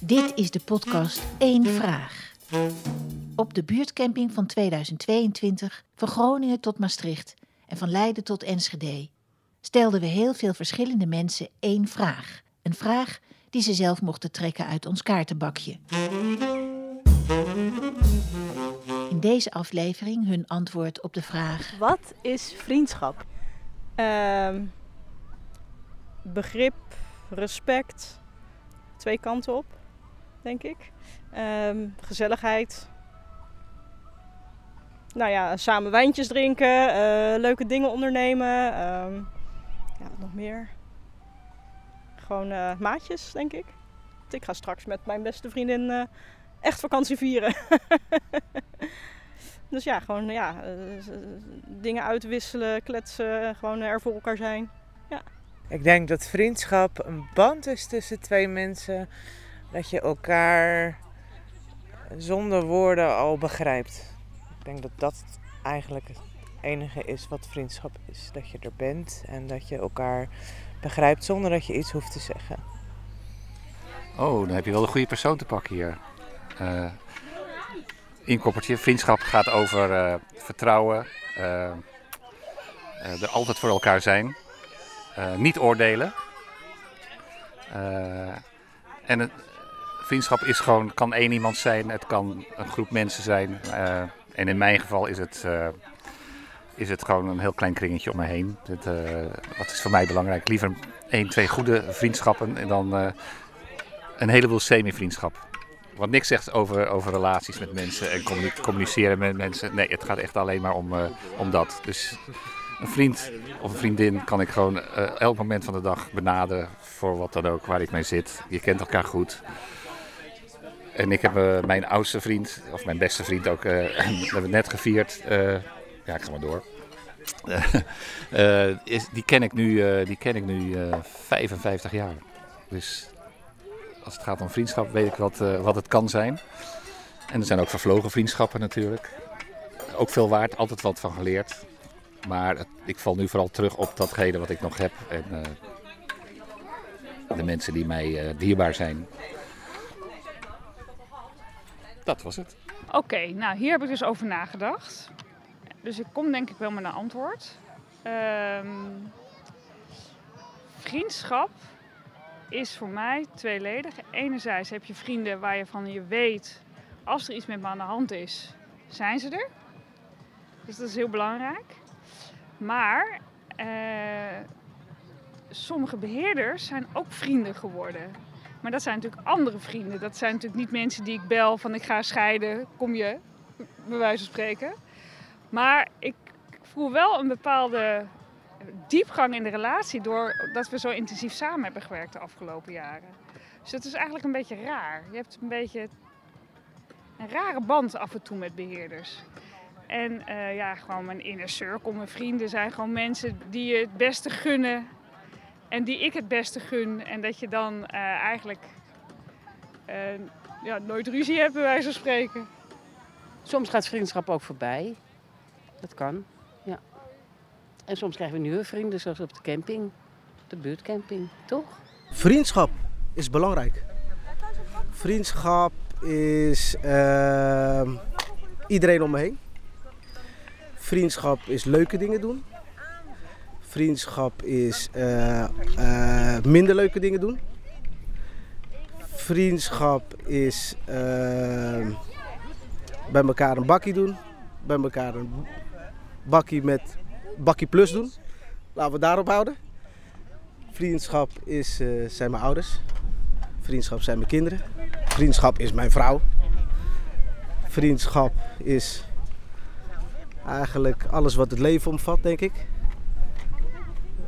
Dit is de podcast Eén Vraag. Op de buurtcamping van 2022, van Groningen tot Maastricht en van Leiden tot Enschede, stelden we heel veel verschillende mensen één vraag. Een vraag die ze zelf mochten trekken uit ons kaartenbakje. In deze aflevering hun antwoord op de vraag: Wat is vriendschap? Ehm, begrip, respect, twee kanten op, denk ik. Ehm, gezelligheid. Nou ja, samen wijntjes drinken, eh, leuke dingen ondernemen. ehm, ja, wat nog meer? Gewoon eh, maatjes, denk ik. Want Ik ga straks met mijn beste vriendin eh, echt vakantie vieren. dus ja, gewoon ja, dingen uitwisselen, kletsen, gewoon er voor elkaar zijn. Ik denk dat vriendschap een band is tussen twee mensen. Dat je elkaar zonder woorden al begrijpt. Ik denk dat dat eigenlijk het enige is wat vriendschap is. Dat je er bent en dat je elkaar begrijpt zonder dat je iets hoeft te zeggen. Oh, dan heb je wel een goede persoon te pakken hier. Eh inkoppertje. Vriendschap gaat over eh, vertrouwen. eh, er altijd voor elkaar zijn. Eh, niet oordelen. Eh, en het, vriendschap is gewoon, kan één iemand zijn. Het kan een groep mensen zijn. eh, en in mijn geval is het, is het gewoon een heel klein kringetje om me heen. Wat is voor mij belangrijk? Liever één, twee goede vriendschappen en dan een heleboel semi-vriendschap. Wat niks zegt over, over relaties met mensen en communi- communiceren met mensen. Nee, het gaat echt alleen maar om, om dat. Dus een vriend of een vriendin kan ik gewoon eh, elk moment van de dag benaderen voor wat dan ook, waar ik mee zit. Je kent elkaar goed. En ik heb eh, mijn oudste vriend, of mijn beste vriend ook, eh, we hebben net gevierd. ja, ik ga maar door. Is, die ken ik nu, die ken ik nu eh, 55 jaar. Dus als het gaat om vriendschap weet ik wat, wat het kan zijn. En er zijn ook vervlogen vriendschappen natuurlijk. Ook veel waard, altijd wat van geleerd. Maar ik val nu vooral terug op datgene wat ik nog heb. En eh, de mensen die mij eh, dierbaar zijn. Dat was het. Oké, nou hier heb ik dus over nagedacht. Dus ik kom denk ik wel met een antwoord. Ehm, vriendschap is voor mij tweeledig. Enerzijds heb je vrienden waar je van je weet, als er iets met me aan de hand is, zijn ze er. Dus dat is heel belangrijk. Maar eh, sommige beheerders zijn ook vrienden geworden. Maar dat zijn natuurlijk andere vrienden. Dat zijn natuurlijk niet mensen die ik bel van ik ga scheiden, kom je, bij wijze van spreken. Maar ik voel wel een bepaalde diepgang in de relatie doordat we zo intensief samen hebben gewerkt de afgelopen jaren. Dus dat is eigenlijk een beetje raar. Je hebt een beetje een rare band af en toe met beheerders. En eh, ja, gewoon mijn inner circle, mijn vrienden zijn gewoon mensen die je het beste gunnen en die ik het beste gun. En dat je dan eh, eigenlijk eh, ja, nooit ruzie hebt, bij wijze van spreken. Soms gaat vriendschap ook voorbij. Dat kan, ja. En soms krijgen we nieuwe vrienden, zoals op de camping. De buurtcamping, toch? Vriendschap is belangrijk. Vriendschap is ehm, iedereen om me heen. Vriendschap is leuke dingen doen. Vriendschap is eh, eh, minder leuke dingen doen. Vriendschap is ehm, bij elkaar een bakkie doen. Bij elkaar een bakkie met bakkie plus doen. Laten we daarop houden. Vriendschap is, eh, zijn mijn ouders. Vriendschap zijn mijn kinderen. Vriendschap is mijn vrouw. Vriendschap is eigenlijk alles wat het leven omvat, denk ik.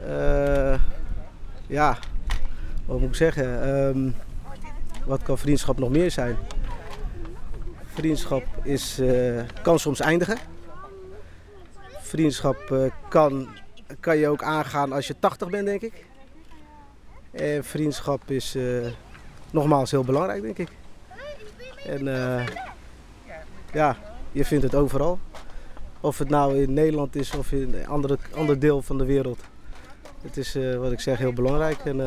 Eh, ja, wat moet ik zeggen? Ehm, wat kan vriendschap nog meer zijn? Vriendschap is, eh, kan soms eindigen. Vriendschap eh, kan, kan je ook aangaan als je 80 bent, denk ik. En vriendschap is nogmaals heel belangrijk, denk ik. En ja, je vindt het overal. Of het nou in Nederland is of in een andere, ander deel van de wereld. Het is, eh, wat ik zeg, heel belangrijk. En uh,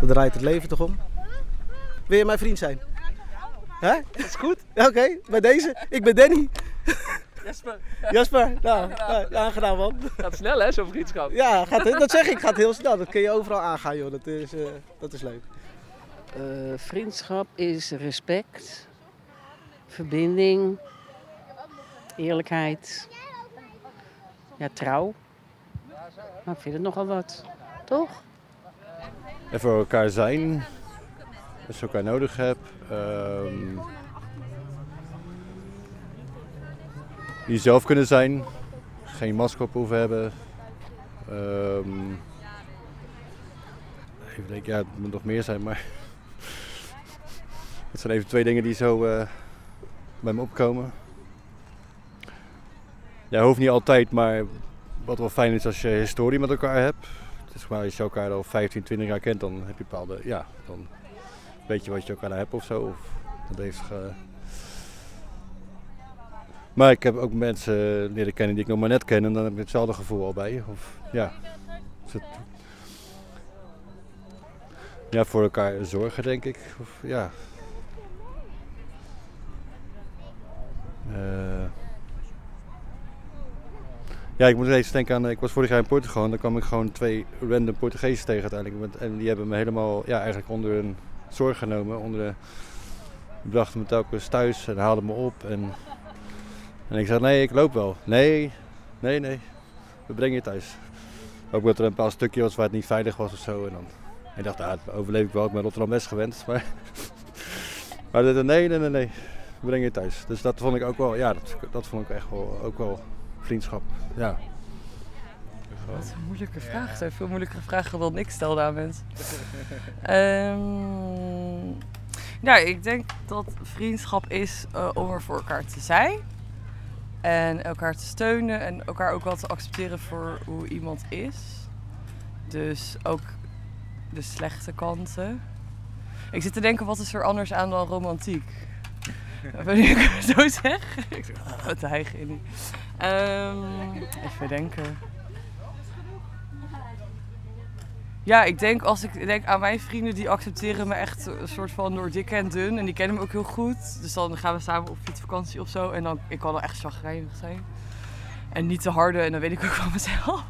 daar draait het leven toch om. Wil je mijn vriend zijn? Hè? Dat is goed. Oké, bij deze. Ik ben Danny. Jasper, Jasper, nou, nou, aangenaam man. gaat snel hè, zo'n vriendschap. Ja, gaat, dat zeg ik, gaat heel snel. Dat kun je overal aangaan joh, dat is, eh, dat is leuk. Eh, vriendschap is respect, verbinding, eerlijkheid, ja, trouw. Nou, ik vind het nogal wat, toch? En voor elkaar zijn, als je elkaar nodig hebt. Ehm jezelf kunnen zijn, geen masker op hoeven hebben. Ehm even denken, ja, het moet nog meer zijn, maar. Het zijn even twee dingen die zo eh, bij me opkomen. Ja, hoeft niet altijd, maar wat wel fijn is als je historie met elkaar hebt. Het is maar als je elkaar al 15, 20 jaar kent, dan heb je bepaalde, ja, dan weet je wat je elkaar hebt of zo. Of dat heeft ge... Maar ik heb ook mensen leren kennen die ik nog maar net ken en dan heb ik hetzelfde gevoel al bij. Of, ja. Dus ja, voor elkaar zorgen denk ik. Of, ja. Eh, ja, ik moet eens denken aan. Ik was vorig jaar in Portugal en daar kwam ik gewoon twee random Portugezen tegen uiteindelijk. En die hebben me helemaal, ja, eigenlijk onder hun zorg genomen. Onder de, die brachten me telkens thuis en haalden me op. En, en ik zei: Nee, ik loop wel. Nee, nee, nee. We brengen je thuis. Ook omdat er een paar stukje was waar het niet veilig was of zo. En dan, ik dacht, ah, dat overleef ik wel. Ik ben Rotterdam West gewend. Maar, maar nee, nee, nee, nee. We brengen je thuis. Dus dat vond ik ook wel, ja, dat, dat vond ik echt wel, ook wel vriendschap. Ja. Wat een moeilijke vraag. Het zijn veel moeilijkere vragen dan ik stelde aan mensen. Ehm, nou, ik denk dat vriendschap is eh, om er voor elkaar te zijn. En elkaar te steunen en elkaar ook wel te accepteren voor hoe iemand is. Dus ook de slechte kanten. Ik zit te denken, wat is er anders aan dan romantiek? Wanneer ik het zo zeg. Ah, wat hijgen in. Ehm even denken. Ja, ik denk als ik denk aan mijn vrienden, die accepteren me echt een soort van door dik en dun. En die kennen me ook heel goed. Dus dan gaan we samen op fietsvakantie of zo. En dan, ik kan dan echt chagrijnig zijn. En niet te harde, en dan weet ik ook van mezelf.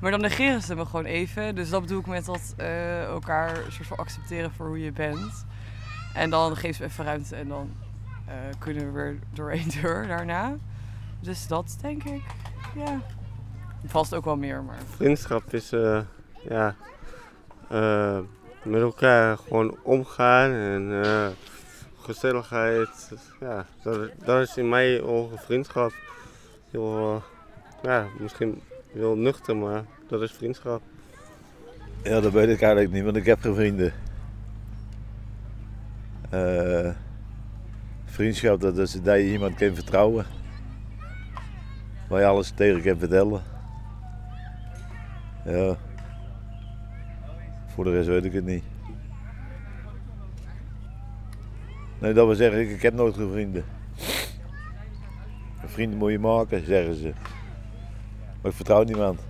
Maar dan negeren ze me gewoon even. Dus dat bedoel ik met dat eh, elkaar soort van accepteren voor hoe je bent. En dan geef ze even ruimte en dan kunnen we weer door één deur daarna. Dus dat denk ik, ja. Vast ook wel meer, maar... Vriendschap is eh, ja, eh, met elkaar gewoon omgaan en eh, gezelligheid. Ja, dat, dat is in mijn ogen vriendschap. Heel, eh, ja, misschien heel nuchter, maar dat is vriendschap. Ja, dat weet ik eigenlijk niet, want ik heb geen vrienden. Eh, vriendschap, dat is dat je iemand kan vertrouwen. Waar je alles tegen kan vertellen. Ja. Voor de rest weet ik het niet. Nee, dat wil zeggen, ik, heb nooit geen vrienden. Vrienden moet je maken, zeggen ze. Maar ik vertrouw niemand.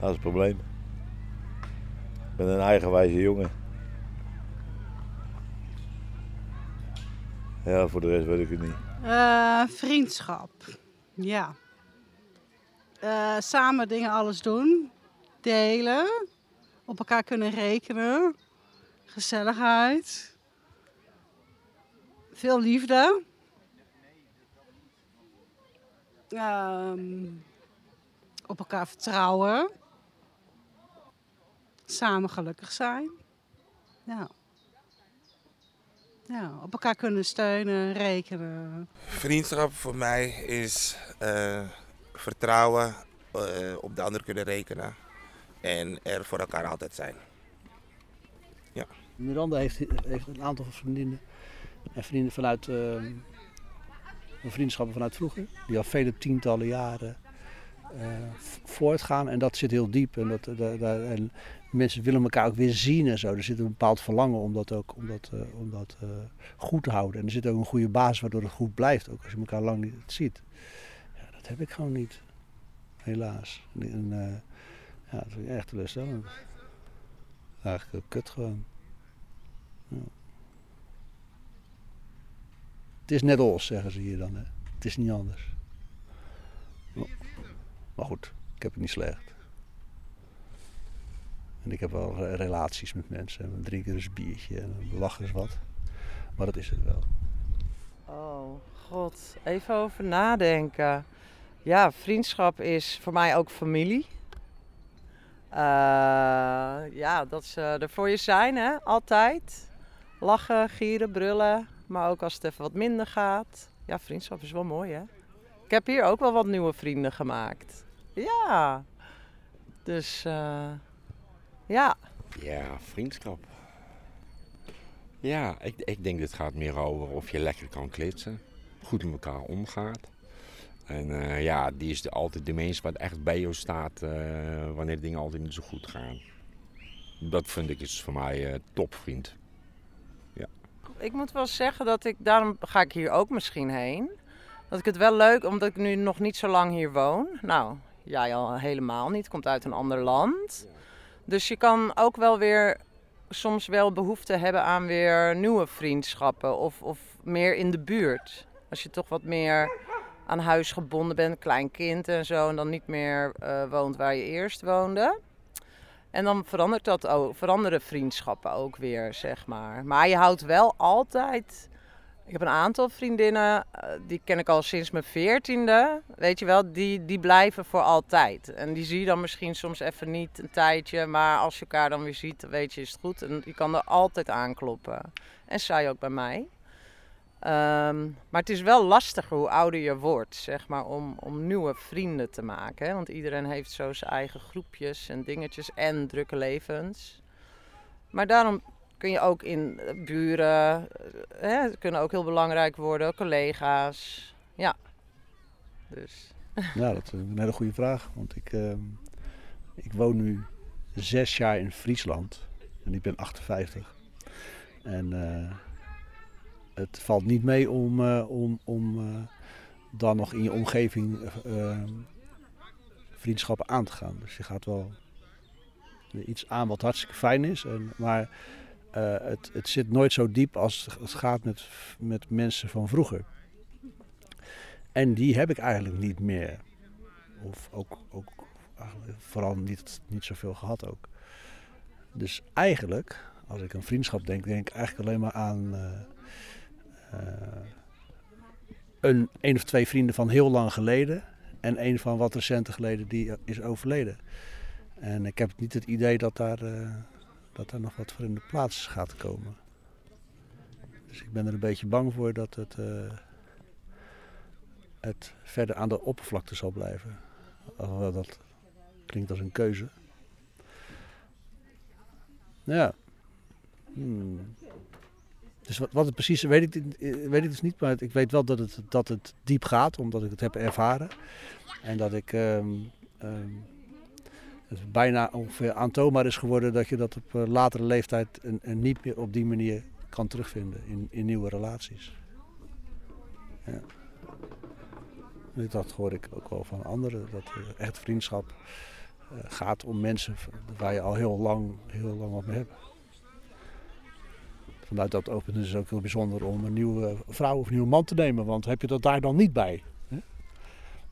Dat is het probleem. Ik ben een eigenwijze jongen. Ja, voor de rest weet ik het niet. Eh, vriendschap. Ja. Eh, samen dingen alles doen. Delen. Op elkaar kunnen rekenen. Gezelligheid. Veel liefde. Ehm, op elkaar vertrouwen. Samen gelukkig zijn. Ja. Ja, op elkaar kunnen steunen, rekenen. Vriendschap voor mij is eh, vertrouwen, eh, op de ander kunnen rekenen en er voor elkaar altijd zijn. Ja. Miranda heeft, heeft een aantal vriendinnen en vrienden vanuit eh, vriendschappen vanuit vroeger, die al vele tientallen jaren voortgaan. En dat zit heel diep. En, dat, da- da- en mensen willen elkaar ook weer zien en zo. Er zit een bepaald verlangen om dat ook om dat, eh, om dat, eh, goed te houden. En er zit ook een goede basis waardoor het goed blijft, ook als je elkaar lang niet ziet. Ja, dat heb ik gewoon niet, helaas. En, eh, ja, dat vind ik echt teleurstellend. Eigenlijk kut gewoon. Het is net als, zeggen ze hier dan. Hè. Het is niet anders. Maar goed, ik heb het niet slecht. En ik heb wel re- relaties met mensen. En we drinken dus een biertje en we lachen eens wat. Maar dat is het wel. Oh, god. Even over nadenken. Ja, vriendschap is voor mij ook familie. Eh, ja, dat ze er voor je zijn, hè? Altijd. Lachen, gieren, brullen. Maar ook als het even wat minder gaat. Ja, vriendschap is wel mooi, hè? Ik heb hier ook wel wat nieuwe vrienden gemaakt. Ja. Dus, eh, ja. Ja, vriendschap. Ja, ik, ik denk dat het gaat meer over of je lekker kan klitsen. Goed met elkaar omgaat. En eh, ja, die is de, altijd de mens wat echt bij jou staat eh, wanneer dingen altijd niet zo goed gaan. Dat vind ik is voor mij topvriend. Ja. Ik moet wel zeggen dat ik, daarom ga ik hier ook misschien heen. Dat ik het wel leuk, omdat ik nu nog niet zo lang hier woon. Nou, jij al helemaal niet, komt uit een ander land. Dus je kan ook wel weer soms wel behoefte hebben aan weer nieuwe vriendschappen of, of meer in de buurt. Als je toch wat meer aan huis gebonden bent, klein kind en zo, en dan niet meer eh, woont waar je eerst woonde. En dan verandert dat ook, veranderen vriendschappen ook weer, zeg maar. Maar je houdt wel altijd. Ik heb een aantal vriendinnen, eh, die ken ik al sinds mijn veertiende. Weet je wel, die, die blijven voor altijd. En die zie je dan misschien soms even niet een tijdje. Maar als je elkaar dan weer ziet, weet je, is het goed. En je kan er altijd aankloppen. En zij ook bij mij. Ehm, maar het is wel lastiger hoe ouder je wordt, zeg maar, om, om nieuwe vrienden te maken. Want iedereen heeft zo zijn eigen groepjes en dingetjes en drukke levens. Maar daarom kun je ook in eh, buren, eh, hè, kunnen ook heel belangrijk worden, collega's. Ja, dus. Ja, dat is een hele goede vraag. Want ik, ehm, ik woon nu zes jaar in Friesland. En ik ben 58. En eh, het valt niet mee om, om, om dan nog in je omgeving eh, ehm, vriendschappen aan te gaan. Dus je gaat wel iets aan wat hartstikke fijn is. En, maar eh, het, het zit nooit zo diep als het gaat met, met mensen van vroeger. En die heb ik eigenlijk niet meer. Of ook, ook vooral niet, niet zoveel gehad ook. Dus eigenlijk, als ik aan vriendschap denk, denk ik eigenlijk alleen maar aan eh, een, een of twee vrienden van heel lang geleden. En een van wat recenter geleden die is overleden. En ik heb niet het idee dat daar, dat daar nog wat voor in de plaats gaat komen. Dus ik ben er een beetje bang voor dat het, eh, het verder aan de oppervlakte zal blijven. Alhoewel dat klinkt als een keuze. Ja. Hmm. Dus wat, wat het precies weet ik, weet ik dus niet. Maar ik weet wel dat het, dat het diep gaat, omdat ik het heb ervaren. En dat ik ehm, ehm, het bijna ongeveer aantoonbaar is geworden dat je dat op eh, latere leeftijd en, niet meer op die manier kan terugvinden in, in nieuwe relaties. Ja. Dat hoor ik ook wel van anderen, dat echt vriendschap eh, gaat om mensen waar je al heel lang, heel lang wat mee hebt. Vanuit dat oogpunt is het ook heel bijzonder om een nieuwe vrouw of een nieuwe man te nemen, want heb je dat daar dan niet bij?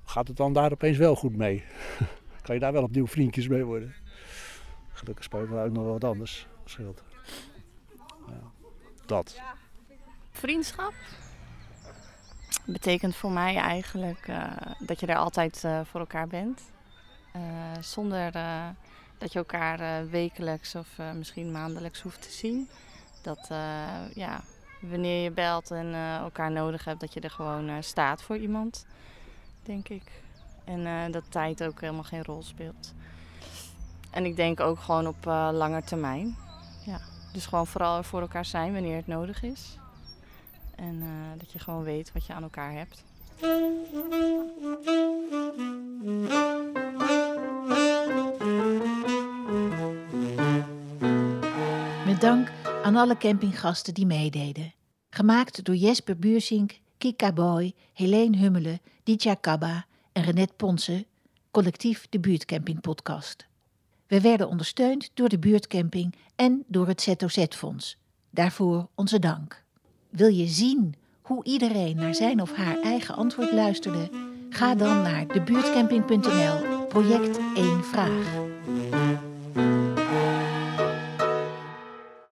Gaat het dan daar opeens wel goed mee? kan je daar wel opnieuw vriendjes mee worden? Gelukkig speelt er ook nog wel wat anders. Scheelt. Ja, dat. Vriendschap betekent voor mij eigenlijk eh, dat je er altijd eh, voor elkaar bent. Eh, zonder dat je elkaar wekelijks of misschien maandelijks hoeft te zien. Dat ja, wanneer je belt en elkaar nodig hebt, dat je er gewoon staat voor iemand, denk ik. En eh, dat tijd ook helemaal geen rol speelt. En ik denk ook gewoon op eh lange termijn. Ja. Dus gewoon vooral voor elkaar zijn wanneer het nodig is. En eh, dat je gewoon weet wat je aan elkaar hebt. Met dank aan alle campinggasten die meededen. Gemaakt door Jesper Buursink, Kika Boy, Helene Hummelen, Ditja Kabba en Renette Ponsen, collectief de Buurtcamping Podcast. We werden ondersteund door de Buurtcamping en door het ZOZ-fonds. Daarvoor onze dank. Wil je zien hoe iedereen naar zijn of haar eigen antwoord luisterde? Ga dan naar debuurtcamping.nl, project 1 vraag.